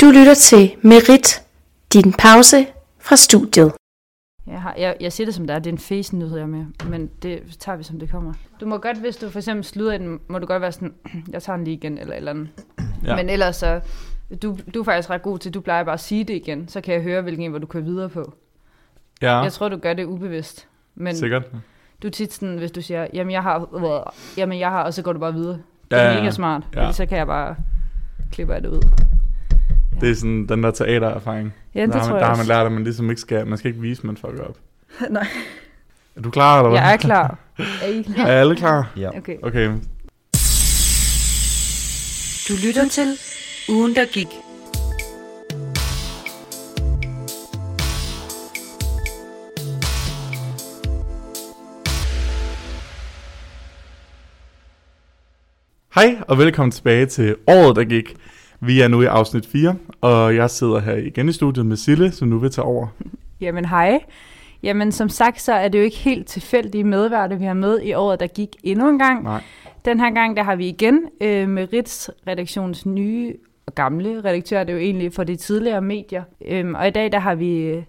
Du lytter til Merit, din pause fra studiet. Jeg, har, jeg, jeg siger det som det er, det er en face nyhed, jeg er med, men det tager vi som det kommer. Du må godt, hvis du for eksempel slutter den, må du godt være sådan, jeg tager den lige igen, eller eller andet. Ja. Men ellers så, du, du er faktisk ret god til, du plejer bare at sige det igen, så kan jeg høre, hvilken en, hvor du kører videre på. Ja, Jeg tror, du gør det ubevidst. Men sikkert. du er tit sådan, hvis du siger, jamen jeg har, jamen jeg har, og så går du bare videre. Det er ja, mega smart, ja. ja. så kan jeg bare klippe det ud. Det er sådan den der teatererfaring. Ja, der det har tror man, jeg der har man lært, at man ligesom ikke skal, man skal ikke vise, at man fucker op. Nej, Er du klar, eller hvad? jeg er klar. Er I klar? Er alle klar? Ja. Okay. Okay. Du lytter til Ugen, der gik. Hej, og velkommen tilbage til året, der gik. Vi er nu i afsnit 4, og jeg sidder her igen i studiet med Sille, som nu vil tage over. Jamen hej. Jamen som sagt, så er det jo ikke helt tilfældige medværter, vi har med i året, der gik endnu en gang. Nej. Den her gang, der har vi igen øh, med Ritz redaktionens nye og gamle redaktør, det er jo egentlig for de tidligere medier. Øhm, og i dag, der har vi, øh,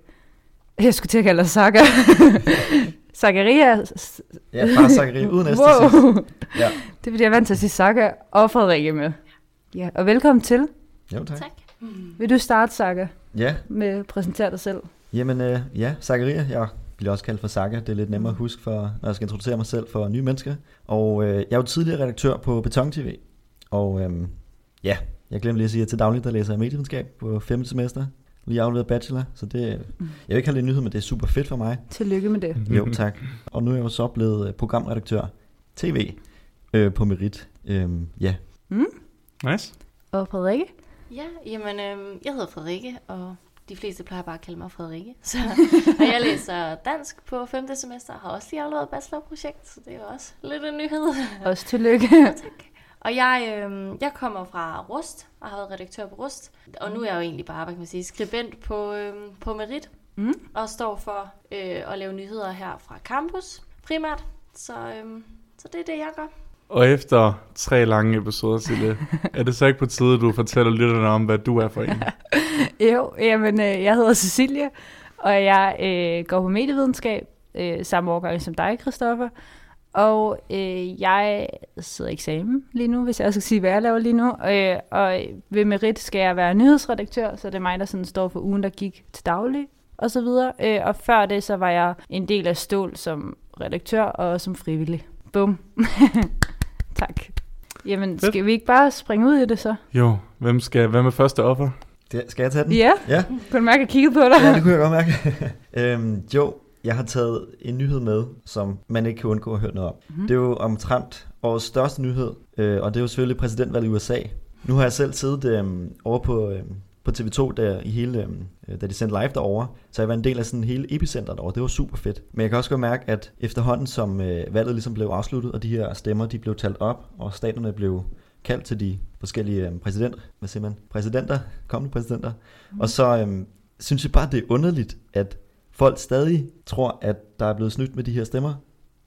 jeg skulle til at kalde dig Saga, Zakaria, Ja, far Zachary, uden wow. Ja. det er fordi, jeg er vant til at sige Saga og Frederikke med. Ja, og velkommen til. Jo, tak. Tak. Vil du starte, Saga, Ja, med at præsentere dig selv? jamen øh, ja, Zachariah, jeg bliver også kaldt for Saga. Det er lidt nemmere at huske, for, når jeg skal introducere mig selv for nye mennesker. Og øh, jeg er jo tidligere redaktør på Beton TV. Og øh, ja, jeg glemte lige at sige, at til daglig der læser jeg medievidenskab på 5. semester. Lige afleveret bachelor, så det, jeg vil ikke have lidt nyhed, men det er super fedt for mig. Tillykke med det. Jo, tak. Og nu er jeg jo så blevet øh, programredaktør TV øh, på Merit. Øh, ja, Nice. Og Frederikke? Ja, jamen, øhm, jeg hedder Frederikke, og de fleste plejer bare at kalde mig Frederikke. Så, og jeg læser dansk på 5. semester, og har også lige afleveret bachelorprojekt, så det er jo også lidt en nyhed. Også tillykke. tak. Og jeg, øhm, jeg kommer fra Rust, og har været redaktør på Rust. Og nu er jeg jo egentlig bare, hvad kan man sige, skribent på, øhm, på Merit, Mm. og står for øh, at lave nyheder her fra campus primært. Så, øhm, så det er det, jeg gør. Og efter tre lange episoder, Sille, er det så ikke på tide, at du fortæller lytterne om, hvad du er for en? Jo, jamen, øh, jeg hedder Cecilie, og jeg øh, går på medievidenskab, øh, samme årgang som dig, Christoffer. Og øh, jeg sidder i eksamen lige nu, hvis jeg skal sige, hvad jeg laver lige nu. Øh, og ved Merit skal jeg være nyhedsredaktør, så det er mig, der sådan står for ugen, der gik til daglig og så videre. Øh, og før det, så var jeg en del af Stål som redaktør og som frivillig. Bum. tak. Jamen, Fedt. skal vi ikke bare springe ud i det så? Jo, hvem, skal, hvem er første offer? det, skal jeg tage den? Ja, Ja. kunne du mærke, at jeg kiggede på dig? Ja, det kunne jeg godt mærke. øhm, jo, jeg har taget en nyhed med, som man ikke kan undgå at høre noget om. Mhm. Mm. Det er jo omtrent vores største nyhed, øh, og det er jo selvfølgelig præsidentvalget i USA. Nu har jeg selv siddet øhm, over på, øhm, på TV2 der i hele, øhm, øh, da de sendte live derovre, så jeg var en del af sådan hele epicentret derovre. Det var super fedt. Men jeg kan også godt mærke, at efterhånden som øh, valget ligesom blev afsluttet, og de her stemmer de blev talt op, og staterne blev kaldt til de forskellige øhm, præsidenter, hvad siger man, præsidenter, kommende præsidenter, mm. og så øhm, synes jeg bare, det er underligt, at folk stadig tror, at der er blevet snydt med de her stemmer,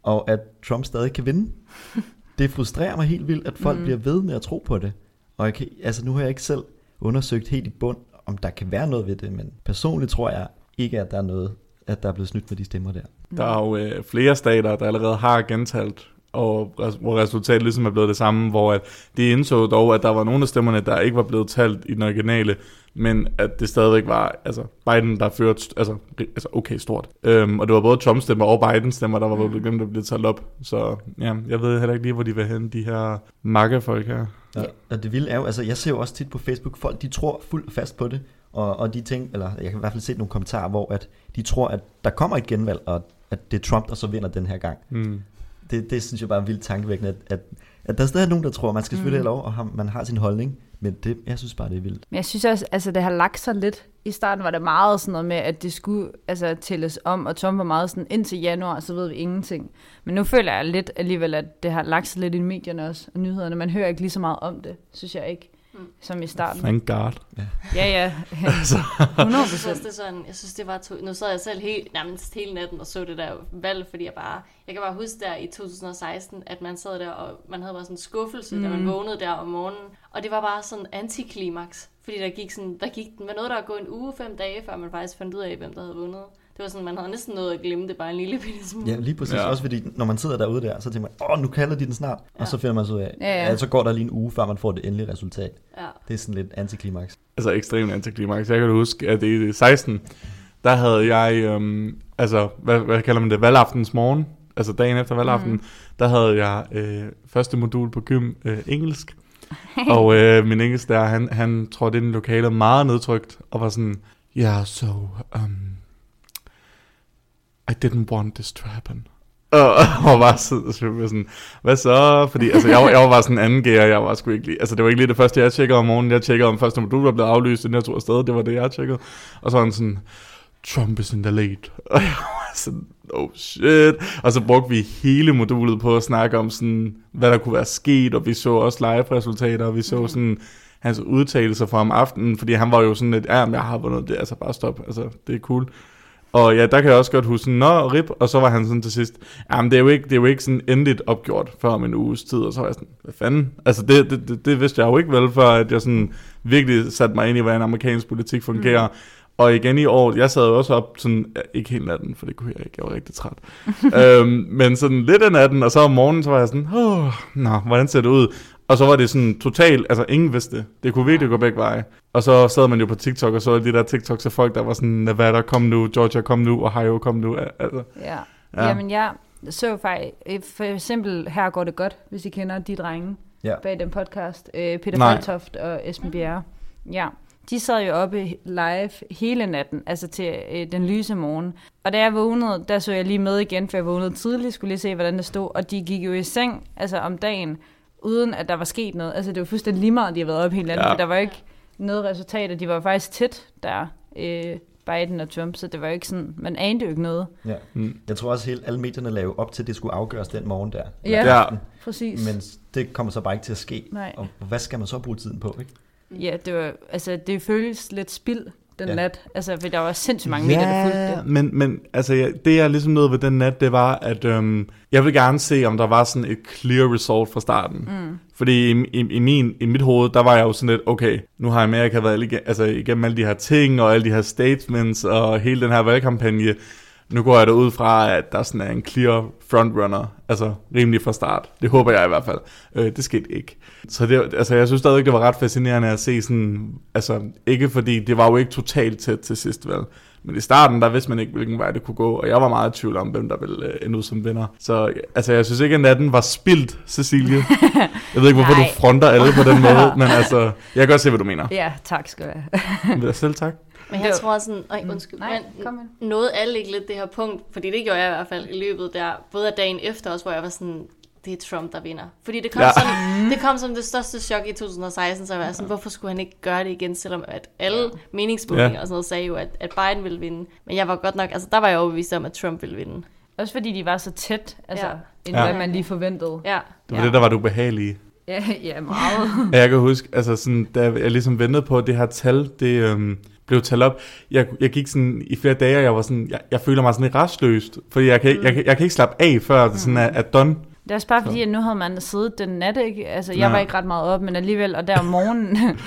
og at Trump stadig kan vinde. Det frustrerer mig helt vildt, at folk mm. bliver ved med at tro på det. Og jeg kan, altså nu har jeg ikke selv undersøgt helt i bund, om der kan være noget ved det, men personligt tror jeg ikke, at der er noget, at der er blevet snydt med de stemmer der. Der er jo øh, flere stater, der allerede har gentalt, og hvor resultatet ligesom er blevet det samme, hvor at de indså dog, at der var nogle af stemmerne, der ikke var blevet talt i den originale, men at det stadigvæk var altså Biden, der førte altså, altså okay stort. Øhm, og det var både Trumps stemmer og Bidens stemmer, der var blevet glemt at blive talt op. Så ja, jeg ved heller ikke lige, hvor de vil hen, de her makkefolk her. Og, og det vilde er jo, altså jeg ser jo også tit på Facebook, folk de tror fuldt fast på det, og, og de ting, eller jeg kan i hvert fald se nogle kommentarer, hvor at de tror, at der kommer et genvalg, og at det er Trump, der så vinder den her gang. Mm. Det, det synes jeg bare er vildt tankevækkende, at, at, at der stadig er nogen, der tror, at man skal selvfølgelig Mm. have lov, og har, man har sin holdning, men det, jeg synes bare, det er vildt. Men jeg synes også, altså det har lagt sig lidt. I starten var det meget sådan noget med, at det skulle altså, tælles om, og Trump var meget sådan, indtil januar, så ved vi ingenting. Men nu føler jeg lidt alligevel, at det har lagt sig lidt i medierne også, og nyhederne. Man hører ikke lige så meget om det, synes jeg ikke. Mm. som i starten. Thank God. Ja, ja. Altså. 100 Jeg synes, det er sådan, jeg synes, det var to, nu sad jeg selv helt, nærmest hele natten og så det der valg, fordi jeg bare, jeg kan bare huske der i 2016, at man sad der, og man havde bare sådan en skuffelse, mm. da man vågnede der om morgenen, og det var bare sådan antiklimaks, fordi der gik sådan, der gik, med noget, der var gået en uge, fem dage, før man faktisk fandt ud af, hvem der havde vundet. Det var sådan, man havde næsten noget at glemme det bare en lille bitte smule. Ja, lige præcis. Ja. Også fordi, når man sidder derude der, så tænker man, åh, nu kalder de den snart. Ja. Og så finder man så ud af, Ja, ja, ja. ja. ja, så går der lige en uge, før man får det endelige resultat. ja. Det er sådan lidt antiklimaks. Altså ekstremt antiklimaks. Jeg kan huske, at i 16, der havde jeg, øhm, altså, hvad, hvad kalder man det, valgaftens morgen, altså dagen efter valgaften, mm. der havde jeg øh, første modul på gym øh, engelsk. og øh, min engelsk der, han, han trådte ind i lokalet meget nedtrykt, og var sådan, yeah, so, um, I didn't want this to happen. Og, og var så jeg var sådan, hvad så? Fordi altså, jeg, var, jeg var bare sådan anden gear, jeg var sgu ikke lige, altså det var ikke lige det første, jeg tjekkede om morgenen. Jeg tjekkede om første modul var blevet aflyst, inden jeg tog afsted, det var det, jeg tjekkede. Og så var han sådan, Trump is in the lead. Og jeg var sådan, oh shit. Og så brugte vi hele modulet på at snakke om sådan, hvad der kunne være sket, og vi så også live-resultater, og vi så sådan hans udtalelser fra om aftenen, fordi han var jo sådan lidt, ja, men jeg har vundet det, altså bare stop, altså det er cool. Og ja, der kan jeg også godt huske, nå, rip, og så var han sådan til sidst, jamen det er jo ikke, det er jo ikke sådan endeligt opgjort før om en uges tid, og så var jeg sådan, hvad fanden? Altså det, det, det, det vidste jeg jo ikke vel, før at jeg sådan virkelig satte mig ind i, hvordan amerikansk politik fungerer. Mm. Og igen i år, jeg sad jo også op sådan, ikke helt natten, for det kunne jeg ikke, jeg var rigtig træt. øhm, men sådan lidt af natten, og så om morgenen, så var jeg sådan, åh, nå, hvordan ser det ud? Og så var det sådan totalt, altså ingen vidste det. Det kunne virkelig gå begge veje. Og så sad man jo på TikTok, og så alle de der TikToks af folk, der var sådan, Nevada, kom nu, Georgia, kom nu, Ohio, kom nu. Altså, Ja. Ja. ja. Jamen, jeg så faktisk, øh, for eksempel, her går det godt, hvis I kender de drenge Ja. bag den podcast. Øh, Peter Nej. Faltoft og Esben Bjerre. Ja. De sad jo oppe live hele natten, altså til øh, den lyse morgen. Og da jeg vågnede, der så jeg lige med igen, for jeg vågnede tidligt, skulle lige se, hvordan det stod. Og de gik jo i seng, altså om dagen, uden at der var sket noget. Altså det var fuldstændig lige meget, de havde været oppe hele natten, Ja. ja. for der var ikke noget resultat, og de var faktisk tæt der, øh, Biden og Trump, så det var jo ikke sådan, man anede jo ikke noget. Ja. Mm. Jeg tror også, at hele, alle medierne lavede op til, at det skulle afgøres den morgen der. Ja. Ja. Præcis. Men det kommer så bare ikke til at ske. Nej. Og hvad skal man så bruge tiden på, ikke? Ja, det var, altså det føles lidt spild den Ja. ja. nat. Altså, for der var sindssygt mange medier, der fulgte det. men, men altså, ja, det jeg ligesom nåede ved den nat, det var, at øhm, jeg ville gerne se, om der var sådan et clear result fra starten. Mm. Fordi i, i, i, min, i mit hoved, der var jeg jo sådan lidt, okay, nu har Amerika været altså, igennem alle de her ting, og alle de her statements, og hele den her valgkampagne. Nu går jeg da ud fra, at der sådan er en clear frontrunner, altså rimelig fra start. Det håber jeg i hvert fald. Øh, det skete ikke. Så det, altså, jeg synes stadig, det var ret fascinerende at se sådan, altså ikke fordi, det var jo ikke totalt tæt til sidst valg. Men i starten, der vidste man ikke, hvilken vej det kunne gå, og jeg var meget i tvivl om, hvem der ville øh, ende ud som vinder. Så altså, jeg synes ikke, at natten var spildt, Cecilie. Jeg ved ikke, hvorfor du fronter alle på den måde, men altså, jeg kan godt se, hvad du mener. Ja, tak skal du have. Selv tak. Men jeg tror sådan, øj, undskyld, Nej, men kom nåede alle ikke lidt det her punkt, fordi det gjorde jeg i hvert fald i løbet der, både af dagen efter også, hvor jeg var sådan, det er Trump, der vinder. Fordi det kom, Ja. som, det kom som det største chok i 2016, så jeg var sådan, hvorfor skulle han ikke gøre det igen, selvom at alle meningsmålinger Ja. og sådan noget sagde jo, at, at Biden ville vinde. Men jeg var godt nok, altså der var jeg overbevist om, at Trump ville vinde. Også fordi de var så tæt, altså, Ja. end ja. hvad man lige forventede. Ja, Det var ja. det, der var det ubehagelige. Ja, ja meget. Jeg kan huske, altså sådan, da jeg ligesom ventede på, at det her tal, det øhm, blev talt op. Jeg, jeg gik sådan i flere dage, og jeg var sådan, jeg, jeg føler mig sådan lidt restløst, fordi jeg kan, ikke, jeg, kan- jeg kan ikke slappe af, før det sådan er, er done. Det er også bare fordi, at nu havde man siddet den nat, ikke? Altså, jeg Ja. var ikke ret meget op, men alligevel, og der om morgenen...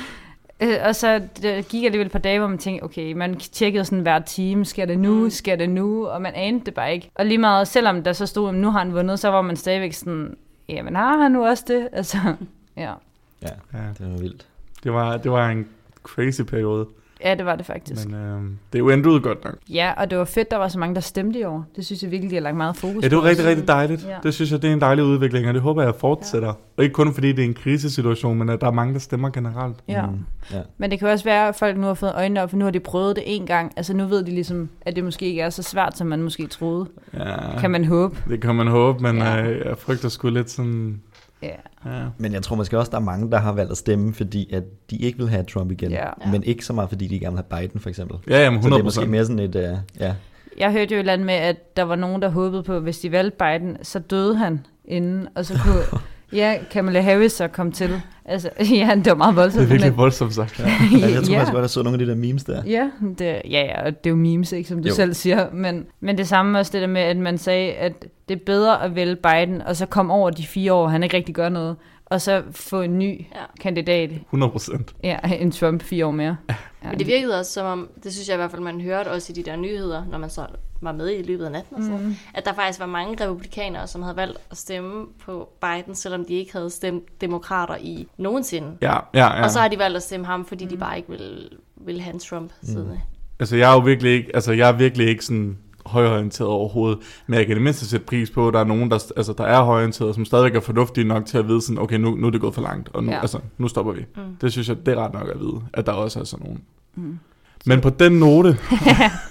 Øh, og så der gik alligevel et par dage, hvor man tænkte, okay, man tjekkede sådan hver time, skal det nu, skal det nu, og man anede det bare ikke. Og lige meget, selvom der så stod, at nu har han vundet, så var man stadigvæk sådan, jamen har han nu også det? Altså, ja. Ja, Ja, det var vildt. det var, det var en crazy periode, Ja, det var det faktisk. men øhm, det er jo endt ud godt nok. Ja, og det var fedt, der var så mange, der stemte i år. Det synes jeg virkelig, de har lagt meget fokus Ja, det var på. rigtig, rigtig dejligt. Ja. Det synes jeg, det er en dejlig udvikling, og det håber jeg fortsætter. Ja. Og ikke kun fordi det er en krisesituation, men at der er mange, der stemmer generelt. Ja. Mm, ja. Men det kan også være, at folk nu har fået øjnene op, for nu har de prøvet det en gang. Altså nu ved de ligesom, at det måske ikke er så svært, som man måske troede. Ja, Kan man håbe. det kan man håbe, men. Ja. øh, jeg frygter sgu lidt sådan... Ja. Ja. Men jeg tror måske også, der er mange, der har valgt at stemme, fordi at de ikke vil have Trump igen. Ja. Men ikke så meget, fordi de gerne vil have Biden, for eksempel. Ja, jamen Så det 100 er måske mere sådan et, uh, ja, Jeg hørte jo et eller andet med, at der var nogen, der håbede på, at hvis de valgte Biden, så døde han inden, og så kunne Ja, Kamala Harris så kom til. Altså, ja, det var meget voldsomt. Det er virkelig men- voldsomt sagt. Ja, jeg tror Ja. faktisk godt, jeg så nogle af de der memes der. Ja, det, ja, ja, og det er jo memes, ikke, som du jo. selv siger. Men, men det samme også det der med, at man sagde, at det er bedre at vælge Biden, og så komme over de fire år, han ikke rigtig gør noget, og så få en ny Ja. kandidat, 100 procent. ja, en Trump fire år mere. Ja, Men det virkede også som om, det synes jeg i hvert fald, man hørte også i de der nyheder, når man så var med i løbet af natten og sådan, mm. at der faktisk var mange republikanere, som havde valgt at stemme på Biden, selvom de ikke havde stemt demokrater i nogensinde. Ja, ja, ja. Ja. Og så har de valgt at stemme ham, fordi de bare ikke ville, ville have en Trump siddende. Altså, jeg er jo virkelig ikke, altså, jeg er virkelig ikke sådan højorienteret overhovedet, men jeg kan det mindste sætte pris på, at der er nogen, der, altså, der er højorienteret, som stadigvæk er fornuftige nok til at vide sådan, okay, nu, nu er det gået for langt, og nu, ja. Altså, nu stopper vi. Mm. Det synes jeg, det er ret nok at vide, at der også er sådan nogen. Mm. Men på den note,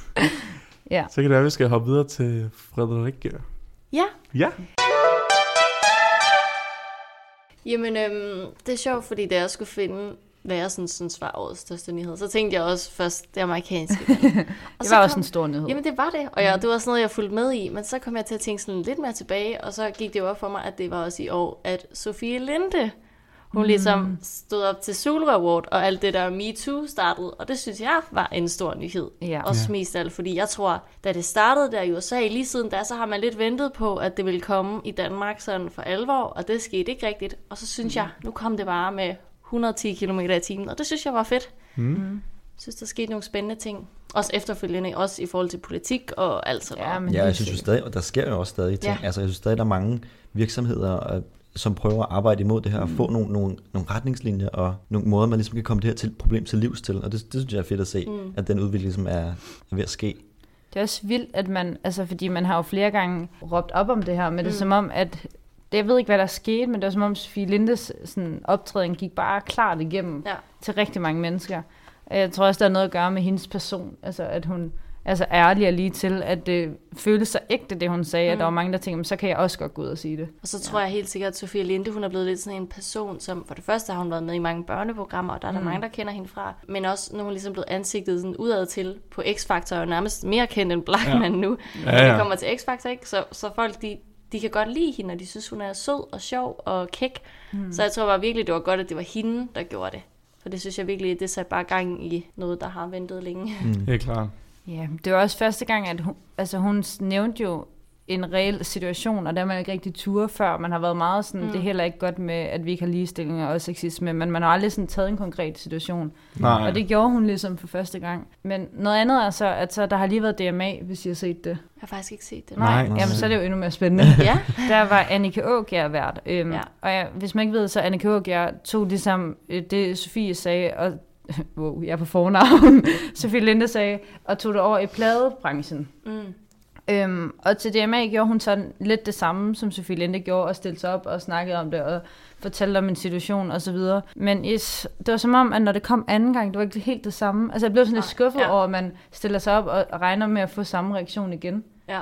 Ja. så kan det være, at vi skal hoppe videre til Frederikke. Ja, Ja. jamen øhm, det er sjovt, fordi da jeg skulle finde, hvad jeg sådan, synes var årets største nyhed, så tænkte jeg også først det amerikanske valg. Og Det så var også kom- en stor nyhed. Jamen det var det, og jeg, det var sådan noget, jeg fulgte med i, men så kom jeg til at tænke sådan lidt mere tilbage, og så gik det jo op for mig, at det var også i år, at Sofie Linde, hun mm. ligesom stod op til Zulu Award, og alt det der MeToo startede, og det synes jeg var en stor nyhed. Ja. Også Ja. mest af alt, fordi jeg tror, da det startede der i USA, lige siden da, så har man lidt ventet på, at det ville komme i Danmark sådan for alvor, og det skete ikke rigtigt. Og så synes jeg, nu kom det bare med 110 km i timen, og det synes jeg var fedt. Mm. Jeg synes, der skete nogle spændende ting. Også efterfølgende, også i forhold til politik og alt sådan Ja, noget. men Ja, jeg synes jo stadig, og der sker jo også stadig ting. Ja. Ja. Altså, jeg synes stadig, der er mange virksomheder, øh, som prøver at arbejde imod det her, og få nogle, nogle, nogle retningslinjer og nogle måder, man ligesom kan komme det her til, problem til livs til. Og det, det synes jeg er fedt at se, mm. at den udvikling ligesom er, er ved at ske. Det er også vildt, at man, altså fordi man har jo flere gange råbt op om det her, men det er som om, at det, jeg ved ikke, hvad der skete, men det var som om Sofie Lindes sådan, optræden gik bare klart igennem Ja. til rigtig mange mennesker. Jeg tror også, der er noget at gøre med hendes person, altså at hun altså ærlig og lige til, at det føles så ægte, det hun sagde, mm. at der var mange, der tænkte, "Men så kan jeg også godt gå ud og sige det. Og så tror jeg helt sikkert, at Sofia Linde, hun er blevet lidt sådan en person, som for det første har hun været med i mange børneprogrammer, og der er der Mm. mange, der kender hende fra. Men også, nu er hun ligesom blevet ansigtet sådan udad til på X-Factor, og nærmest mere kendt end Blackman ja. nu. Ja, Når det ja. kommer til X-Factor, ikke? Så, så folk, de, de kan godt lide hende, og de synes, hun er sød og sjov og kæk. Mm. Så jeg tror bare virkelig, det var godt, at det var hende, der gjorde det. For det synes jeg virkelig, det satte bare gang i noget, der har ventet længe. Mm. Helt klart. Ja, det var også første gang, at hun, altså hun nævnte jo en reel situation, og der er man ikke rigtig ture før. Man har været meget sådan, mm. det er heller ikke godt med, at vi ikke har ligestilling og sexisme, men man har aldrig sådan taget en konkret situation. Nej. Og det gjorde hun ligesom for første gang. Men noget andet er så, at så der har lige været DMA, hvis I har set det. Jeg har faktisk ikke set det. Nej. Jamen, så er det jo endnu mere spændende. Ja, Der var Annika Aakjær vært. Øhm, Ja. Og ja, hvis man ikke ved, så Annika Aakjær tog ligesom øh, det, Sofie sagde, og wow, jeg er på fornavn, Sofie Linde sagde, og tog det over i pladebranchen. mm. Øhm, og til DMA gjorde hun sådan lidt det samme, som Sofie Linde gjorde, og stillede sig op og snakkede om det, og fortalte om en situation og så videre. Men is, det var som om, at når det kom anden gang, det var ikke helt det samme. Altså jeg blev sådan lidt Nej, skuffet ja. over, at man stiller sig op og regner med at få samme reaktion igen. ja.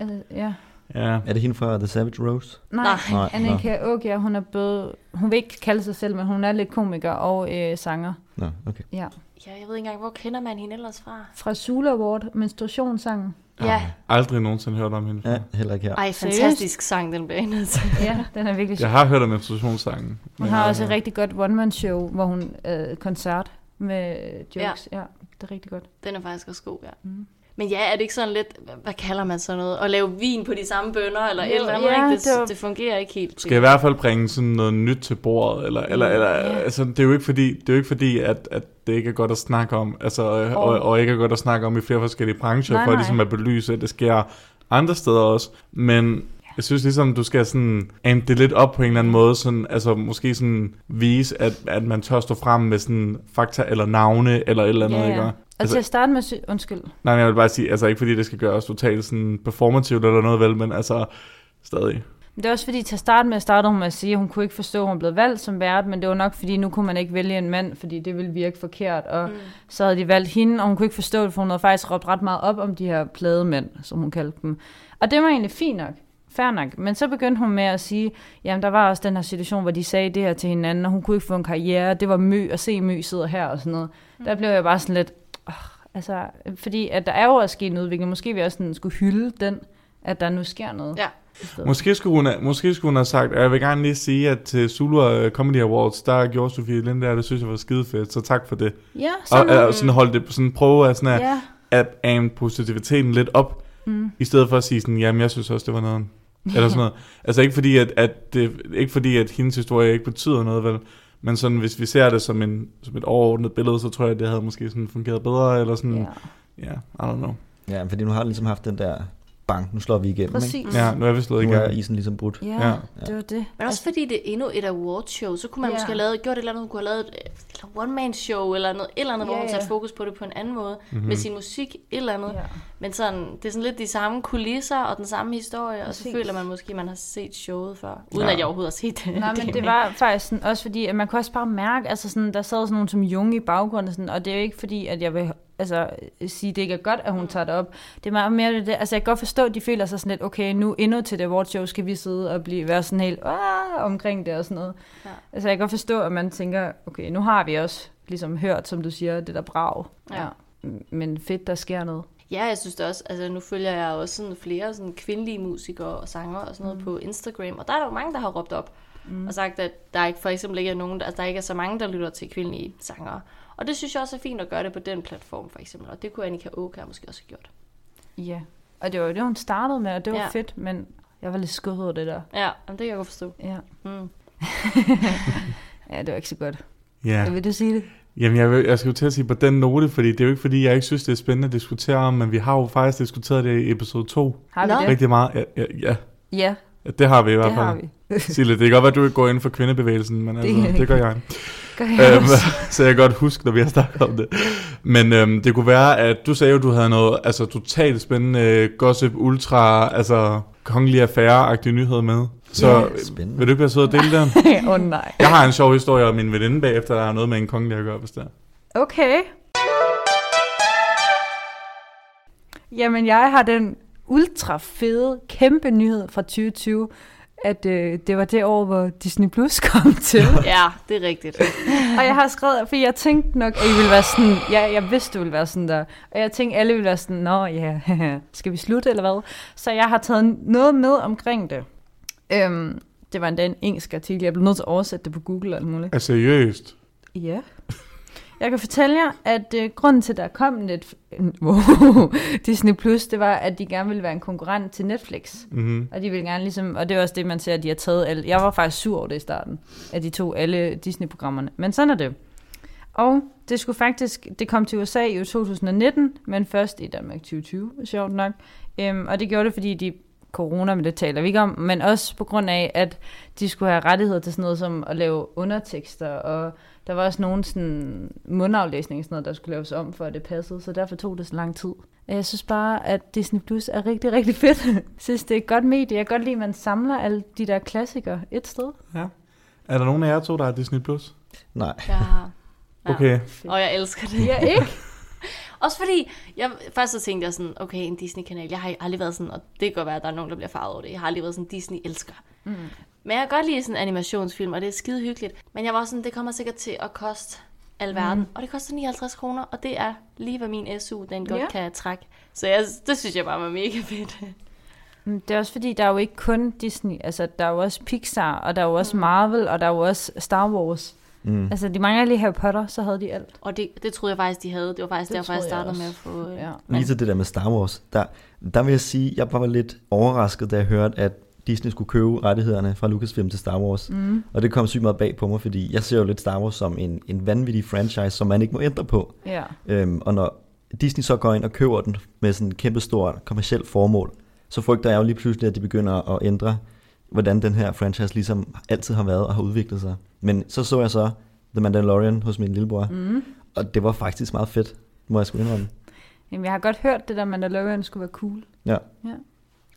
Altså, ja. Ja. Er det hende fra The Savage Rose? Nej, Nej. Annika Aakjær, hun er både, hun vil ikke kalde sig selv, men hun er lidt komiker og øh, sanger. Nå, okay. Ja. Ja, jeg ved ikke engang, hvor kender man hende ellers fra? Fra Sula Award, menstruationssangen. Ja. Aldrig nogensinde hørt om hende. Ja, heller ikke her. Ej, Seriøst? fantastisk sang, den bliver nødt til. Ja, den er virkelig Jeg har hørt om menstruationssangen. Hun har også et rigtig godt one-man-show, hvor hun øh, koncert med jokes. Ja. ja, det er rigtig godt. Den er faktisk også god, ja. Mm. Men ja, er det ikke sådan lidt, hvad- kalder man sådan noget? At lave vin på de samme bønder, eller et eller andet, ja, ikke? Det, det var- det fungerer ikke helt. skal i hvert fald bringe sådan noget nyt til bordet, eller, eller, eller Ja. altså, det er jo ikke fordi, det er jo ikke fordi at, at det ikke er godt at snakke om, altså, og, og, og ikke er godt at snakke om i flere forskellige brancher, Nej, for nej. ligesom at belyse, at det sker andre steder også, men jeg synes ligesom, du skal sådan amp det lidt op på en eller anden måde, sådan, altså måske sådan vise, at, at man tør stå frem med sådan fakta eller navne, eller et eller andet, ja. ikke? Og Altså- til at starte med, sy- undskyld, Nej, jeg vil bare sige, altså ikke fordi det skal gøres totalt sådan performativt eller noget vel, men altså stadig. Men Det er også fordi, til at starte med, startede hun med at sige, at hun kunne ikke forstå, at hun blev valgt som vært, men det var nok fordi, nu kunne man ikke vælge en mand, fordi det ville virke forkert, og mm. så havde de valgt hende, og hun kunne ikke forstå det, for hun havde faktisk råbt ret meget op om de her plademænd, som hun kaldte dem. Og det var egentlig fint nok, fair nok, men så begyndte hun med at sige, jamen der var også den her situation, hvor de sagde det her til hinanden, og hun kunne ikke få en karriere, det var mø, at se mø sidder her og sådan noget. Mm. Der blev jeg bare sådan lidt, oh, altså, fordi at der er jo også sket en udvikling, måske vi også sådan skulle hylde den, at der nu sker noget. Ja. Måske skulle, hun have, måske skulle hun have sagt, og jeg vil gerne lige sige, at til Zulu øh, Comedy Awards, der gjorde Sofie Linde der, det synes jeg var skide fedt, så tak for det. Ja, Og, sådan, og sådan holde det, sådan prøve at, sådan at, ja. at amp positiviteten lidt op, Mm. i stedet for at sige sådan, jamen jeg synes også, det var noget. Eller sådan noget. Altså ikke fordi, at, at det, ikke fordi, at hendes historie ikke betyder noget, vel? Men sådan, hvis vi ser det som, en, som et overordnet billede, så tror jeg, at det havde måske sådan fungeret bedre, eller sådan, Ja. ja, yeah, I don't know. Ja, fordi nu har du ligesom haft den der bank, nu slår vi igennem, Præcis. ikke? Ja, nu er vi slået Nu er igennem. isen ligesom brudt. Ja, Ja. det var det. Men også fordi det er endnu et awardshow, så kunne man Ja. måske have lavet, gjort et eller andet, hun kunne have lavet et eller one-man-show, eller noget, et eller andet, Ja, hvor hun ja. satte fokus på det på en anden måde, Mhm. mm-hmm. med sin musik, et eller andet. Ja. Men sådan, det er sådan lidt de samme kulisser og den samme historie, og Præcis. så føler man måske, at man har set showet før, uden Ja. ja. at jeg overhovedet har set det. Nej, men det var faktisk sådan, også fordi, at man kunne også bare mærke, altså sådan, der sad sådan nogen som Jung i baggrunden, sådan, og det er jo ikke fordi, at jeg vil altså, sige, at det ikke er godt, at hun tager det op. Det er meget mere det, altså jeg kan godt forstå, at de føler sig sådan lidt, okay, nu endnu til det awardshow skal vi sidde og blive, være sådan helt omkring det og sådan noget. Ja. Altså jeg kan godt forstå, at man tænker, okay, nu har vi også ligesom hørt, som du siger, det der brag. Ja. Men fedt, der sker noget. Ja, jeg synes det også. Altså, nu følger jeg også sådan flere sådan kvindelige musikere og sanger og sådan noget mm. på Instagram, og der er der jo mange, der har råbt op mm. og sagt, at der ikke for eksempel ikke er nogen, altså, der ikke er så mange, der lytter til kvindelige sangere. Og det synes jeg også er fint at gøre det på den platform, for eksempel. Og det kunne Annika Åkær måske også have gjort. Ja, og det var jo det, hun startede med, og det var Ja. fedt, men jeg var lidt skuffet over det der. Ja, jamen, det kan jeg godt forstå. Ja. Mm. ja, det var ikke så godt. Ja. Vil du sige det? Jamen, jeg, vil, jeg skal jo til at sige på den note, fordi det er jo ikke fordi, jeg ikke synes, det er spændende at diskutere om, men vi har jo faktisk diskuteret det i episode 2 Har vi Nå. det? rigtig meget. Ja, ja, ja, Ja, det har vi i hvert det fald. har vi. Sille, det kan godt være, at du ikke går ind for kvindebevægelsen, men altså, det, jeg det gør jeg. Gør jeg øhm, så jeg kan godt huske, når vi har snakket om det. Men øhm, det kunne være, at du sagde jo, at du havde noget altså, totalt spændende gossip, ultra, altså kongelig affære-agtig nyhed med. Så Ja, spændende. vil du ikke være sød at dele den? Åh oh, nej. Jeg har en sjov historie om min veninde bagefter, der har noget med en kongelig at gøre, hvis det er. Okay. Jamen, jeg har den ultra fede, kæmpe nyhed fra 2020, at øh, det var det år, hvor Disney Plus kom til. Ja, det er rigtigt. og jeg har skrevet, fordi jeg tænkte nok, at I ville være sådan, ja, jeg vidste, det ville være sådan der. Og jeg tænkte, alle ville være sådan, nå ja, skal vi slutte eller hvad? Så jeg har taget noget med omkring det. Øhm, det var endda en engelsk artikel, jeg blev nødt til at oversætte det på Google og alt muligt. Altså seriøst. Ja. Jeg kan fortælle jer, at øh, grunden til, at der kom net, wow, Disney Plus, det var, at de gerne ville være en konkurrent til Netflix. Mm-hmm. Og de ville gerne ligesom, og det er også det, man ser, at de har taget alle. Jeg var faktisk sur over det i starten, at de tog alle Disney-programmerne. Men sådan er det. Og det skulle faktisk, det kom til USA i 2019, men først i Danmark 2020, sjovt nok. Øhm, og det gjorde det, fordi de corona, men det taler vi ikke om, men også på grund af, at de skulle have rettigheder til sådan noget som at lave undertekster, og der var også nogen sådan mundaflæsning og sådan noget, der skulle laves om, for at det passede, så derfor tog det så lang tid. Jeg synes bare, at Disney Plus er rigtig, rigtig fedt. Jeg synes, det er et godt medie. Jeg kan godt lide, at man samler alle de der klassikere et sted. Ja. Er der nogen af jer to, der har Disney+. Plus? Nej. Jeg har. Ja. Okay. Og jeg elsker det. Ja, ikke? Også fordi, jeg, først så tænkte jeg sådan, okay, en Disney-kanal. Jeg har aldrig været sådan, og det kan godt være, at der er nogen, der bliver farvet over det. Jeg har aldrig været sådan Disney-elsker. Mm. Men jeg kan godt lide sådan animationsfilm, og det er skide hyggeligt. Men jeg var sådan, det kommer sikkert til at koste alverden. Mm. Og det koster 59 kroner, og det er lige, hvad min SU den godt Ja. kan trække. Så jeg, det synes jeg bare var mega fedt. Mm, Det er også fordi, der er jo ikke kun Disney. Altså, der er jo også Pixar, og der er jo også Marvel, og der er jo også Star Wars. Mm. Altså, de mangler lige Harry Potter, så havde de alt. Og det, det troede jeg faktisk, de havde. Det var faktisk Det derfor, jeg troede jeg startede med at få... øh, Ja. Lige til det der med Star Wars, der, der vil jeg sige, jeg var lidt overrasket, da jeg hørte, at Disney skulle købe rettighederne fra Lucasfilm til Star Wars. Mm. Og det kom sygt meget bag på mig, fordi jeg ser jo lidt Star Wars som en, en vanvittig franchise, som man ikke må ændre på. Ja. Øhm, og når Disney så går ind og køber den med sådan et kæmpe stort kommersielt formål, så frygter jeg jo lige pludselig, at de begynder at ændre, hvordan den her franchise ligesom altid har været og har udviklet sig. Men så så jeg så The Mandalorian hos min lillebror, Mm. og det var faktisk meget fedt, må jeg sgu indrømme. Jamen, jeg har godt hørt det der, Mandalorian skulle være cool. Ja. ja.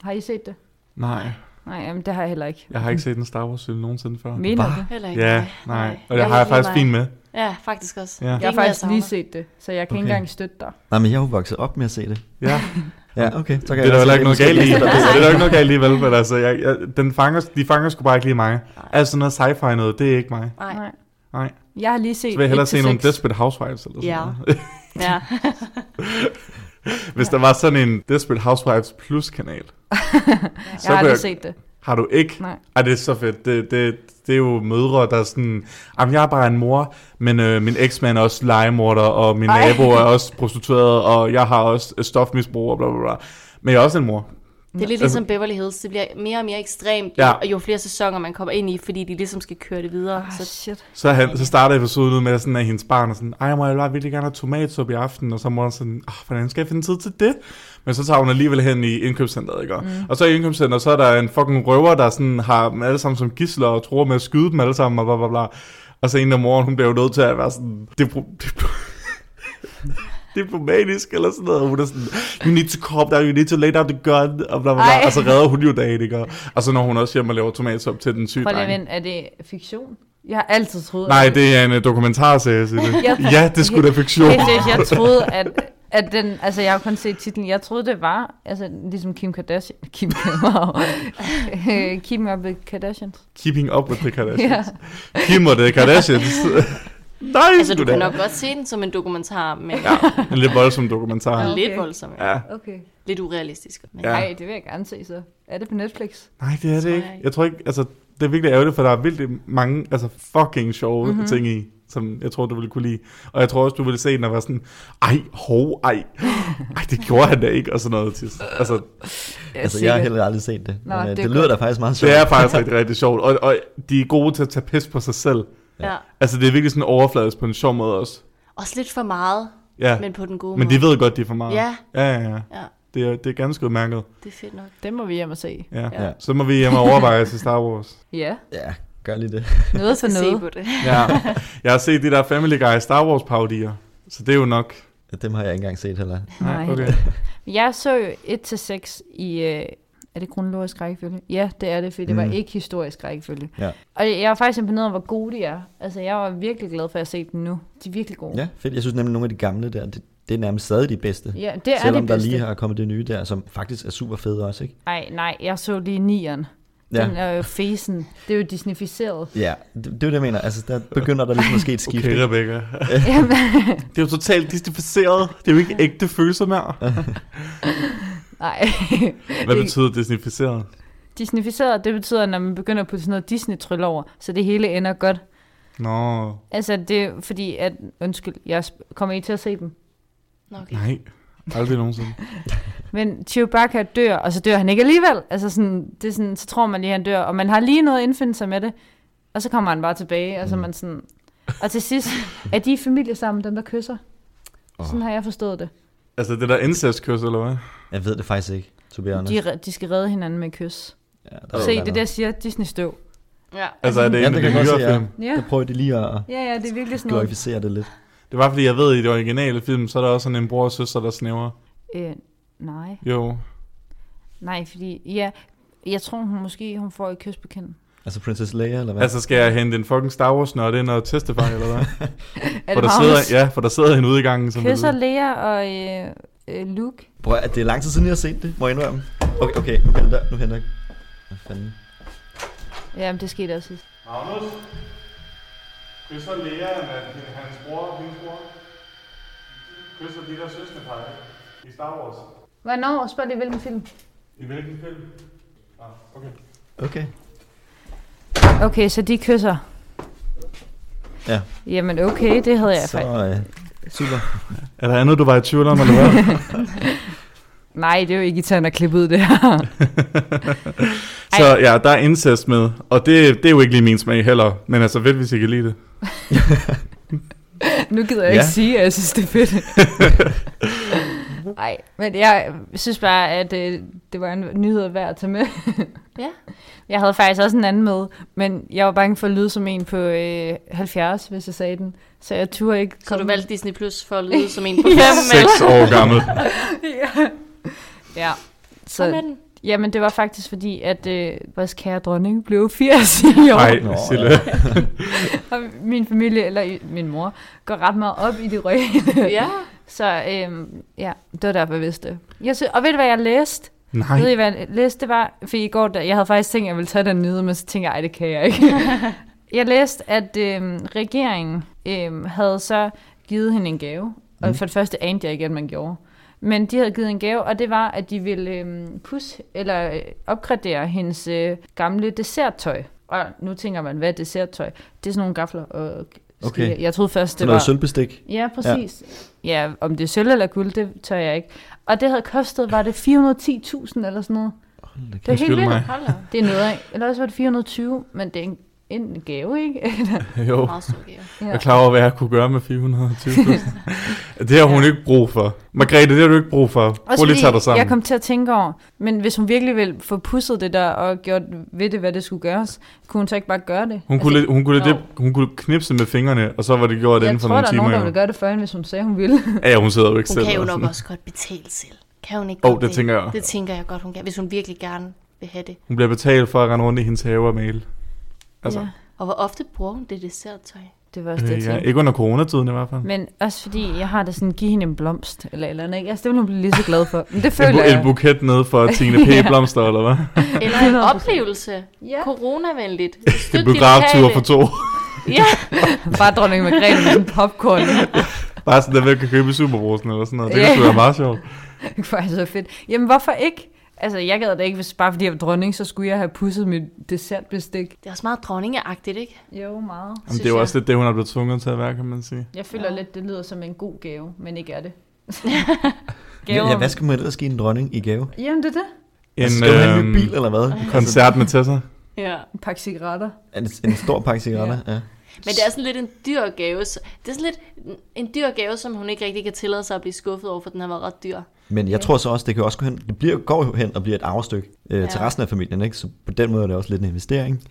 Har I set det? Nej, Nej, jamen, det har jeg heller ikke. jeg har ikke set en Star Wars film nogensinde før. Mener du? Heller ikke. Ja, mig. nej. Og det Jeg har jeg faktisk fint med. Ja, faktisk også. Ja. Jeg har ikke faktisk lige set det, så jeg kan ikke Okay. engang støtte dig. Nej, men jeg er jo vokset op med at se det. Ja, Ja, okay. Så kan det er der heller ikke noget galt i. Det er der ikke noget galt i, vel? Men altså, jeg, jeg, den fanger, de fanger sgu bare ikke lige mig. Altså noget sci-fi noget, det er ikke mig. Nej. Nej. Nej. Jeg har lige set Så vil jeg hellere 1 se nogle 6. Desperate Housewives eller sådan Ja. noget. Ja. Hvis der var sådan en Desperate Housewives Plus-kanal. Jeg har aldrig jeg- set det. Har du ikke? Nej. Ej, det er så fedt. Det, det, det er jo mødre, der er sådan... Jamen, jeg er bare en mor, men øh, min eksmand er også legemorder, og min Ej. nabo er også prostitueret, og jeg har også stofmisbrug, og bla bla bla. Men jeg er også en mor. Det er lidt ligesom Beverly Hills. Det bliver mere og mere ekstremt, Ja. og jo flere sæsoner man kommer ind i, fordi de ligesom skal køre det videre. Ah, Så shit. Så, han, så starter episoden ud med, at sådan, at hendes barn er sådan, ej, må jeg bare virkelig gerne have tomatsuppe i aften, og så må hun sådan, "Åh, hvordan skal jeg finde tid til det? Men så tager hun alligevel hen i indkøbscenteret, ikke? Mm. Og så i indkøbscenteret, så er der en fucking røver, der sådan har dem alle sammen som gisler, og tror med at skyde dem alle sammen, og bla bla bla. Og så en af moren, hun bliver jo nødt til at være sådan, det, det, diplomatisk eller sådan noget, og hun er sådan, you need to calm down, you need to lay down the gun, og bla bla bla, og så redder hun jo dagen, ikke? Og så når hun også hjem og laver tomatsuppe til den syge Prøv lige vente, er det fiktion? Jeg har altid troet... Nej, det er en uh, dokumentarserie, siger det. Jeg- Ja, det skulle da fiktion. Seriøst, jeg troede, at, at den... Altså, jeg har kun set titlen. Jeg troede, det var... Altså, ligesom Kim Kardashian... Kim, wow. Øh, Keeping Up with Kardashians. Keeping up with the Ja. Kardashians. Kim og the Kardashians. Nej, altså, du sgu kan da. nok godt se den som en dokumentar, men Ja, en lidt voldsom dokumentar. Ja. lidt Okay. voldsom. Ja. Ja. Okay. Lidt urealistisk. Men Ja. Nej, det vil jeg gerne se så. Er det på Netflix? Nej, det er det jeg ikke. Jeg tror ikke, altså, det er virkelig ærgerligt, for der er virkelig mange, altså fucking sjove Mhm. mm-hmm. ting i, som jeg tror, du ville kunne lide. Og jeg tror også, du ville se den og være sådan, ej, hov, ej, ej, det gjorde han da ikke, og sådan noget. Til. Altså, Altså, jeg har heller aldrig set det. Nå, men, øh, det det, er lyder godt. da faktisk meget sjovt. det er faktisk rigtig, rigtig sjovt. Og, og de er gode til at tage pis på sig selv. Ja. Altså, det er virkelig sådan overfladisk på en sjov måde også. Også lidt for meget, Ja, men på den gode men måde. de ved godt, de er for meget. Ja. Ja, ja, ja. Ja, Det er, det er ganske udmærket. det er fedt nok. Det må vi hjem og se. Ja. Ja. ja. Så må vi hjem og overveje til Star Wars. Ja, Ja, gør lige det. noget for Se noget. på det. Ja. Jeg har set de der Family Guy Star Wars parodier. Så det er jo nok... Dem har jeg ikke engang set heller. Nej. okay. Jeg så jo 1-6 i... Øh, er det kronologisk rækkefølge? Ja, det er det, for det var Mm. ikke historisk rækkefølge. Ja. Og jeg var faktisk imponeret over, hvor gode de er. Altså, jeg var virkelig glad for at se dem nu. De er virkelig gode. Ja, fedt. Jeg synes nemlig, nogle af de gamle der, det, det er nærmest stadig de bedste. ja det er Selvom de der bedste. lige har kommet det nye der, som faktisk er super fede også, ikke? Nej, nej, jeg så lige nieren. Ja, Den er jo fesen. Det er jo disneyficeret. ja det, det er jo det, jeg mener. Altså, der begynder der ligesom at ske et skift. Okay, ikke? Rebecca. Det er jo totalt disneyficeret. Det er jo ikke ægte følelser mere. nej. Hvad Det- betyder disneyficeret? Disneyficeret, det betyder, når man begynder at putte sådan noget Disney-tryl over, så det hele ender godt. Nå, Altså, det er fordi, at... Undskyld, jeg kommer I til at se dem? Nå, okay. nej. Aldrig nogensinde. Men Chewbacca dør, og så dør han ikke alligevel. Altså sådan, det er sådan, så tror man lige, at han dør, og man har lige noget at indfinde sig med det. Og så kommer han bare tilbage, og så er man sådan... Og til sidst, er de i familie sammen, dem der kysser? Sådan har jeg forstået det. Altså det der incestkys, eller hvad? Jeg ved det faktisk ikke, to be honest. De, de skal redde hinanden med kys. Ja, der er Se, det der siger Disney-støv. Ja. Altså er det Ja, en det af de nyere film? Ja. Der prøver de lige at Ja, ja, det er virkelig sådan noget. glorificere det lidt. Det var fordi, jeg ved, i det originale film, så er der også sådan en bror og søster, der snæver. Øh, nej, Jo. nej, fordi... Ja, jeg tror, hun måske hun får et kys på kinden. Altså Princess Leia, eller hvad? Altså skal jeg hente en fucking Star Wars nørd ind og testify, eller hvad? Er For der sidder, ja, for der sidder en ude i gangen. Som Kysser. Lea og øh, øh, Luke. Prøv at, det er lang tid siden, jeg har set det, må jeg indrømme. Okay, okay, nu henter, nu henter jeg. Hvad fanden? Jamen, det skete også sidst. Magnus? Kysser Lea med hans bror, hendes bror? Kysser de der søskendepar i Star Wars? Hvornår? Spørg lige, hvilken film? I hvilken film? Ah, okay. Okay. Okay, så de kysser. Ja. Jamen okay, det havde jeg Så, faktisk. øh, super. Er der andet, du var i tvivl om, eller hvad? Nej, det er jo ikke i tanden at klippe ud det her. Så ja, der er incest med, og det, det er jo ikke lige min smag heller, men altså fedt, hvis I kan lide det. nu gider jeg Ja. ikke sige, at jeg synes, det er fedt. Nej, men jeg synes bare, at øh, det var en nyhed værd at tage med. Ja. Jeg havde faktisk også en anden med, men jeg var bange for at lyde som en på øh, 70, hvis jeg sagde den. Så jeg turde ikke Så du valgte Disney Plus for at lyde som en på 5 Ja. Seks år gammel. ja. ja. Så Så, med den. jamen, det var faktisk fordi, at øh, vores kære dronning blev 80 i år. Nej, Sille. Og min familie, eller min mor, går ret meget op i det røde. Ja. Så øhm, ja, det var derfor, jeg vidste det. Jeg og ved du, hvad jeg læste? Nej. Ved I, hvad jeg læste? Det var, for i går, der, jeg havde faktisk tænkt, at jeg ville tage den nyhed, men så tænkte jeg, ej, det kan jeg ikke. jeg læste, at øhm, regeringen øhm, havde så givet hende en gave. Og Mm. for det første anede jeg ikke, at man gjorde. Men de havde givet en gave, og det var, at de ville øh, pusse eller øh, opgradere hendes øh, gamle desserttøj. Og nu tænker man, hvad er desserttøj? Det er sådan nogle gafler og Okay. Jeg troede først, Så det noget var... sølvbestik. Ja, præcis. Ja. ja, om det er sølv eller guld, det tør jeg ikke. Og det havde kostet, var det 410.000 eller sådan noget? Hold da Det er helt vildt. Det er noget af. Eller også var det 420, men det er en, en gave, ikke? Jo, Meget stor gave. jeg er klar over, hvad jeg kunne gøre med 420.000. det har hun Ja. ikke brug for. Margrethe, det har du ikke brug for. Prøv Også lige at tage dig sammen. jeg kom til at tænke over, men hvis hun virkelig vil få pusset det der og gjort ved det, hvad det skulle gøres, kunne hun så ikke bare gøre det? Hun kunne, lidt, hun, kunne Jo. lidt, hun kunne knipse med fingrene, og så var det gjort jeg inden for tror, nogle der er timer. nogen, der jo. ville gøre det for hende, hvis hun sagde, hun ville. Ja, ja, hun sidder jo ikke Hun selv. kan jo nok sådan. også godt betale selv. Kan hun ikke Åh, godt det tænker jeg. Det tænker jeg godt, hun kan, hvis hun virkelig gerne vil have det. Hun bliver betalt for at rende rundt i hendes have og male. Altså, ja, Og hvor ofte bruger hun det desserttøj? det var også det, øh, ja, ikke under coronatiden i hvert fald. Men også fordi, jeg har det sådan, giv hende en blomst, eller eller andet. ikke? Altså, det vil hun blive lige så glad for. Men det En, føler bu- jeg. en buket ned for Tine P. Ja. Blomster, eller hvad? Eller en 100%. oplevelse. Ja. Coronavenligt. En biograftur for to. Ja, Bare dronning Margrethe med sådan popcorn. Bare sådan, der vel kan købe i Superbrusen eller sådan noget. Det kan sgu være meget sjovt. Det kunne faktisk være fedt. Jamen, hvorfor ikke? Altså, jeg gad da ikke, hvis bare fordi jeg var dronning, så skulle jeg have pusset mit dessertbestik. det er også meget dronningeagtigt, ikke? Jo, meget. Jamen, det er jo jeg. også lidt det, hun er blevet tvunget til at være, kan man sige. Jeg føler Ja. lidt, det lyder som en god gave, men ikke er det. Ja, ja, hvad skal man ellers give en dronning i gave? Jamen, det er det. En, altså, skal du have en ny øhm, bil, eller hvad? koncert med Tessa. Ja. En pakke cigaretter. Altså, en, en stor pakke cigaretter, ja. Men det er sådan lidt en dyr gave. Det er sådan lidt en dyr gave, som hun ikke rigtig kan tillade sig at blive skuffet over, for den har været ret dyr. Men jeg tror så også, det kan også gå hen, det bliver, går jo hen og bliver et arvestykke øh, ja. til Ja. resten af familien, ikke? Så på den måde er det også lidt en investering.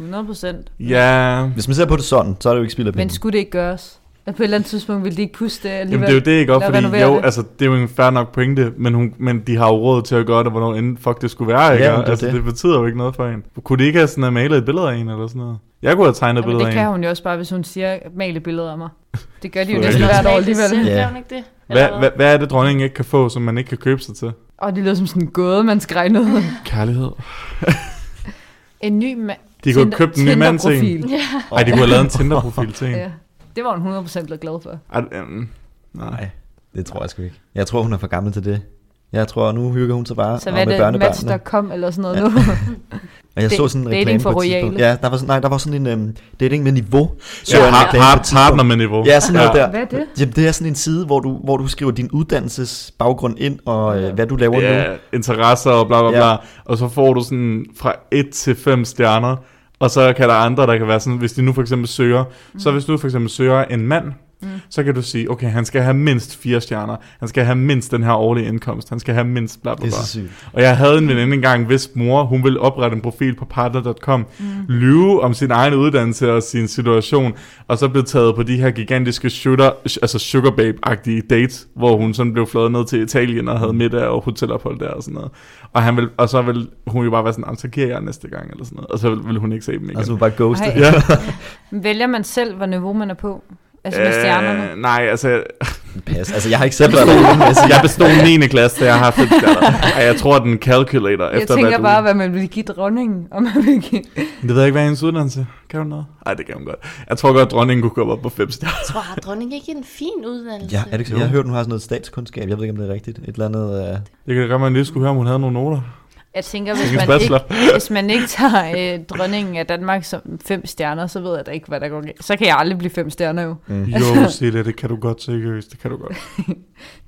100 procent. Ja, Hvis man ser på det sådan, så er det jo ikke spild af Men penge. skulle det ikke gøres? At på et eller andet tidspunkt ville de ikke puste det Jamen, alligevel. det er jo det ikke Lad fordi jo, det. altså, det er jo en fair nok pointe, men, hun, men de har jo råd til at gøre det, hvornår end fuck det skulle være, ikke? Ja, men det er altså, det. det. betyder jo ikke noget for en. Kunne de ikke have sådan have malet et billede af en, eller sådan noget? Jeg kunne have tegnet et Jamen, billede det af kan en. hun jo også bare, hvis hun siger, male billeder af mig. Det gør de jo næsten hvert år det alligevel. Ja. Hun ikke det? Hvad, hvad, hvad er det, dronningen ikke kan få, som man ikke kan købe sig til? Og det lyder som sådan en gåde, man skal regne ud. Kærlighed. En ny mand. De kunne have købt en ny mand til en. Ja. Ej, de kunne have lavet en Tinder-profil til en. Ja. Det var hun 100% blevet glad for. Ej, nej. Nej, det tror jeg sgu ikke. Jeg tror, hun er for gammel til det. Jeg tror, nu hygger hun sig bare Så og hvad er med det, børnebørnene. Match.com eller sådan noget Ja. nu? Og jeg Da- så sådan en reklame for på et tidspunkt. royale. Ja, der var sådan, nej, der var sådan en um, dating med niveau. Så Ja, en har, har, partner med niveau. Ja, sådan noget der. Hvad er det? Jamen, det er sådan en side, hvor du, hvor du skriver din uddannelsesbaggrund ind, og øh, hvad du laver nu. ja, interesser og bla bla bla. Ja. Og så får du sådan fra 1 til 5 stjerner. Og så kan der andre, der kan være sådan, hvis de nu for eksempel søger, mm. så hvis du for eksempel søger en mand, mm. så kan du sige, okay, han skal have mindst 4 stjerner. Han skal have mindst den her årlige indkomst. Han skal have mindst bla bla Det er bla. så sygt. Og jeg havde en veninde engang, hvis mor, hun ville oprette en profil på partner.com, mm. lyve om sin egen uddannelse og sin situation, og så blev taget på de her gigantiske shooter, altså sugar babe-agtige dates, hvor hun sådan blev flået ned til Italien og havde middag og hotelophold der og sådan noget. Og, han vil, og så vil hun jo bare være sådan, "Jamen, så giver jeg næste gang, eller sådan noget. Og så vil, vil hun ikke se dem igen. Altså bare ghoste. Ja. Vælger man selv, hvor niveau man er på? Altså med stjernerne? Øh, nej, altså, Pas. Altså, jeg har ikke selv derinde. Altså, jeg bestod 9. klasse, da jeg har fem stjerner. Ej, jeg tror, den calculator Jeg efter tænker hvad du- bare, hvad man vil give dronningen. Om man vil give... Det ved jeg ikke, hvad er hendes uddannelse? Kan hun noget? Nej, det kan hun godt. Jeg tror godt, dronningen kunne komme op på fem stjerner. Jeg tror, har dronningen ikke en fin uddannelse? ja, er det ikke så? Jeg har hørt, hun har sådan noget statskundskab. Jeg ved ikke, om det er rigtigt. Et eller andet... Uh... Det kan godt, man lige skulle høre, om hun havde nogle noter. Jeg tænker, hvis man, ikke, hvis man ikke tager øh, dronningen af Danmark som fem stjerner, så ved jeg da ikke, hvad der går galt. Så kan jeg aldrig blive fem stjerner jo. Mm. Jo, Celia, det kan du godt seriøst. Det kan du godt.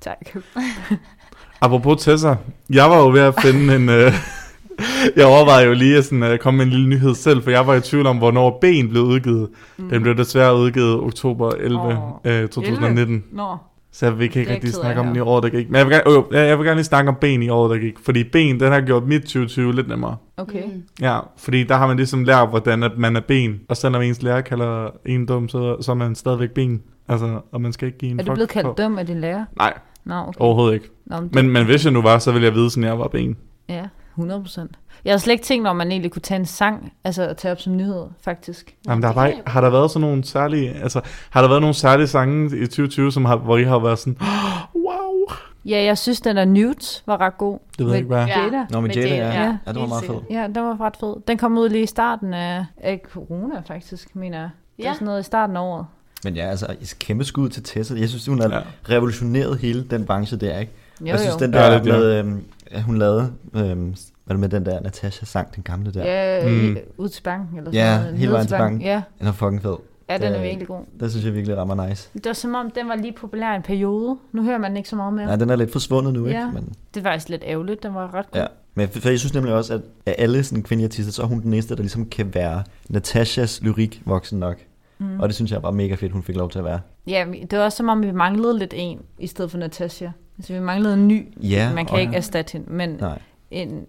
Tak. Apropos Tessa. Jeg var jo ved at finde en... Øh, jeg overvejede jo lige at sådan, uh, komme med en lille nyhed selv, for jeg var i tvivl om, hvornår Ben blev udgivet. Mm. Den blev desværre udgivet oktober 11, Åh, øh, 2019. Nå, Så vi kan ikke rigtig snakke om den i året, der gik. Men jeg vil, gerne, øh, jeg vil gerne lige snakke om Ben i året, der gik. Fordi Ben, den har gjort mit 2020 lidt nemmere. okay. Mm. Ja, fordi der har man ligesom lært, hvordan at man er ben. Og selvom ens lærer kalder en dum, så, så er man stadigvæk ben. Altså, og man skal ikke give en Er du blevet kaldt dum af din lærer? Nej, Nå, okay. overhovedet ikke. Nå, men, Men, men hvis jeg nu var, så ville jeg vide, sådan jeg var ben. Ja, 100 procent. Jeg har slet ikke tænkt, om man egentlig kunne tage en sang, altså at tage op som nyhed, faktisk. Jamen, der det har, bare, har der været sådan nogle særlige, altså, har der været nogle særlige sange i 2020, som har, hvor I har været sådan, wow, Ja, jeg synes, den der Nudes var ret god. det ved jeg ikke, hvad. Ja. Jada. Nå, men Med Jada, ja. ja. Ja, det var meget fedt. Ja, den var ret fed. Den kom ud lige i starten af, af corona, faktisk, mener jeg. Det Ja. var sådan noget i starten af året. Men ja, altså, et kæmpe skud til Tessa. Jeg synes, hun har Ja. revolutioneret hele den branche der, ikke? Jo, jeg synes, jo. den der ja. med, øhm, at hun lavede, øhm, hvad er det med den der Natasha sang, den gamle der. Ja, Mm. ud til banken eller sådan Ja, noget. hele Ned vejen til banken. Ja, Den er fucking fed. ja, den er virkelig god. Det synes jeg virkelig rammer nice. Det var som om, den var lige populær en periode. Nu hører man den ikke så meget mere. Nej, den er lidt forsvundet nu, ikke? Ja. Men, Det var faktisk lidt ærgerligt. Den var ret god. ja. Men for, jeg synes nemlig også, at af alle sådan kvindelige artister, så er hun den eneste, der ligesom kan være Natashas lyrik voksen nok. Mm. Og det synes jeg var mega fedt, hun fik lov til at være. Ja, det var også som om, vi manglede lidt en, i stedet for Natasha. Altså, vi manglede en ny. Ja, man kan ikke erstatte hende, men Nej. en,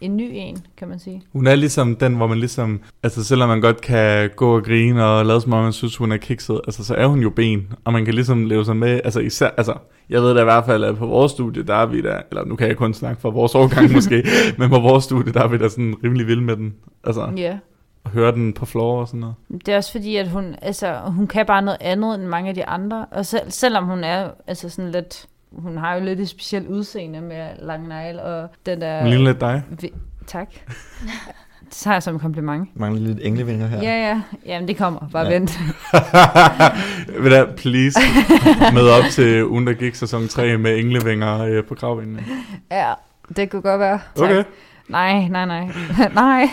en ny en, kan man sige. Hun er ligesom den, hvor man ligesom, altså selvom man godt kan gå og grine og lade som om man synes, hun er kikset, altså så er hun jo ben, og man kan ligesom leve sig med, altså især, altså jeg ved da i hvert fald, at på vores studie, der er vi da, eller nu kan jeg kun snakke for vores årgang måske, men på vores studie, der er vi da sådan rimelig vilde med den, altså Ja. at høre den på floor og sådan noget. Det er også fordi, at hun, altså, hun kan bare noget andet end mange af de andre. Og selv, selvom hun er altså sådan lidt... Hun har jo lidt et specielt udseende med lang negl og den der... Hun ligner lidt dig. Vi, tak. Det tager jeg som en kompliment. Mangler lidt englevinger her. Ja, ja. Jamen, det kommer. Bare Ja. vent. Vil da please møde op til ugen, der gik sæson 3 med englevinger øh, på kravbenene. Ja, det kunne godt være. Tak. Okay. Nej, nej, nej. nej.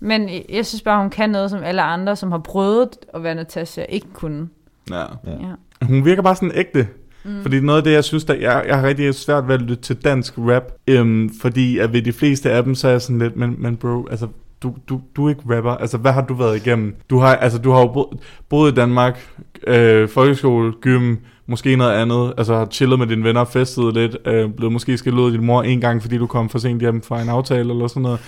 Men jeg synes bare, hun kan noget, som alle andre, som har prøvet at være Natasha, ikke kunne. Ja. Ja. Ja. Hun virker bare sådan ægte. Mm. Fordi noget af det, jeg synes, der, jeg, jeg har rigtig svært ved at lytte til dansk rap, øhm, fordi at ved de fleste af dem, så er jeg sådan lidt, men, men bro, altså, du, du, du er ikke rapper. Altså, hvad har du været igennem? Du har, altså, du har jo boet, boet i Danmark, øh, folkeskole, gym, måske noget andet, altså har chillet med dine venner, festet lidt, øh, blevet måske skældt ud af din mor en gang, fordi du kom for sent hjem fra en aftale eller sådan noget.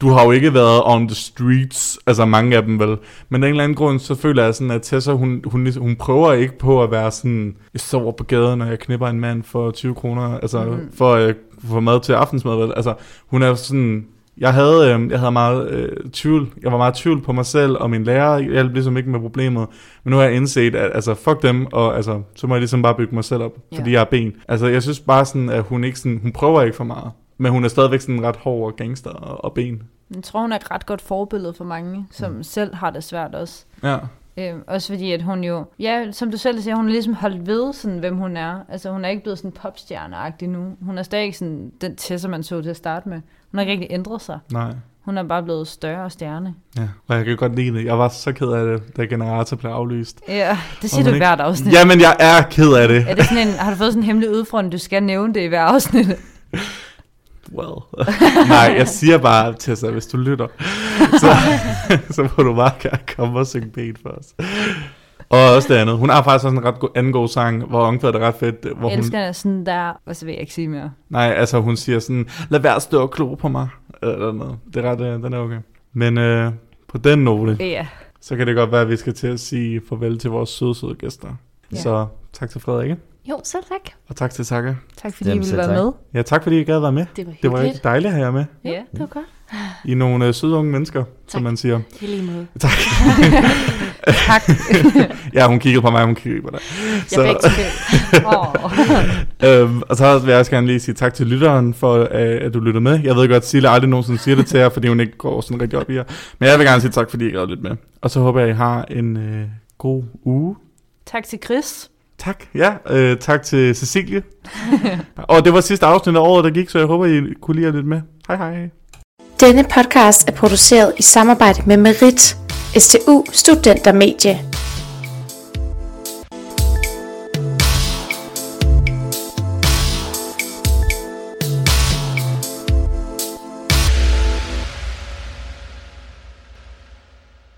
Du har jo ikke været on the streets, altså mange af dem vel. Men af en eller anden grund, så føler jeg sådan, at Tessa, hun, hun, hun prøver ikke på at være sådan, jeg sover på gaden, og jeg knipper en mand for 20 kroner, altså mm. for at få mad til aftensmad, vel. Altså, hun er sådan, jeg havde, øh, jeg havde meget øh, tvivl, jeg var meget tvivl på mig selv, og min lærer hjalp ligesom ikke med problemet, men nu har jeg indset, at altså, fuck dem, og altså, så må jeg ligesom bare bygge mig selv op, fordi jeg er ben. Altså, jeg synes bare sådan, at hun ikke sådan, hun prøver ikke for meget, men hun er stadigvæk sådan ret hård og gangster og, og ben. Jeg tror, hun er et ret godt forbillede for mange, som mm. selv har det svært også. Ja. Øhm, også fordi, at hun jo, ja, som du selv siger, hun er ligesom holdt ved, sådan, hvem hun er. Altså, hun er ikke blevet sådan popstjerneagtig nu. Hun er stadig sådan den Tessa, man så til at starte med. Hun har ikke rigtig ændret sig. Nej. Hun er bare blevet større stjerne. Ja, og jeg kan godt lide det. Jeg var så ked af det, da generator blev aflyst. Ja, det siger du man i hvert afsnit. Jamen, jeg er ked af det. Er det sådan en, har du fået sådan en hemmelig udfordring, du skal nævne det i hver afsnit? Well. Nej, jeg siger bare, Tessa, hvis du lytter, så, så må du bare gerne komme og synge ben for os. Og også det andet. Hun har faktisk også en ret god, anden god sang, hvor omkvædet er ret fedt. Hvor Jeg hun, elsker sådan der, og så vil jeg ikke sige mere. nej, altså hun siger sådan, lad være at stå og klo på mig. Eller noget. Det er ret, øh, den er okay. Men øh, på den note, Ja, så kan det godt være, at vi skal til at sige farvel til vores søde, søde gæster. Ja. Så tak til Frederikke, Jo, selv tak. og tak til Saka. tak fordi I Jamen, ville selv være tak. med. Ja, tak fordi I gad være med. Det var Det var rigtig dejligt at have jer med. Jo, Ja. det var godt. I er nogle øh, søde unge mennesker, som Tak. man siger. I lige måde. Tak. Tak. ja, hun kiggede på mig, hun kiggede på dig. Jeg fik tilbage. oh. øhm, og så vil jeg også gerne lige sige tak til lytteren for, øh, at du lytter med. Jeg ved godt, at Sille aldrig nogensinde siger det til jer, fordi hun ikke går sådan rigtig op i jer. Men jeg vil gerne sige tak, fordi I gad lidt med. Og så håber jeg, I har en øh, god uge. Tak til Chris. Tak, ja. Øh, tak til Cecilie. og det var sidste afsnit af året, der gik, så jeg håber, I kunne lide at lytte med. Hej hej. Denne podcast er produceret i samarbejde med Merit, STU Studentermedie.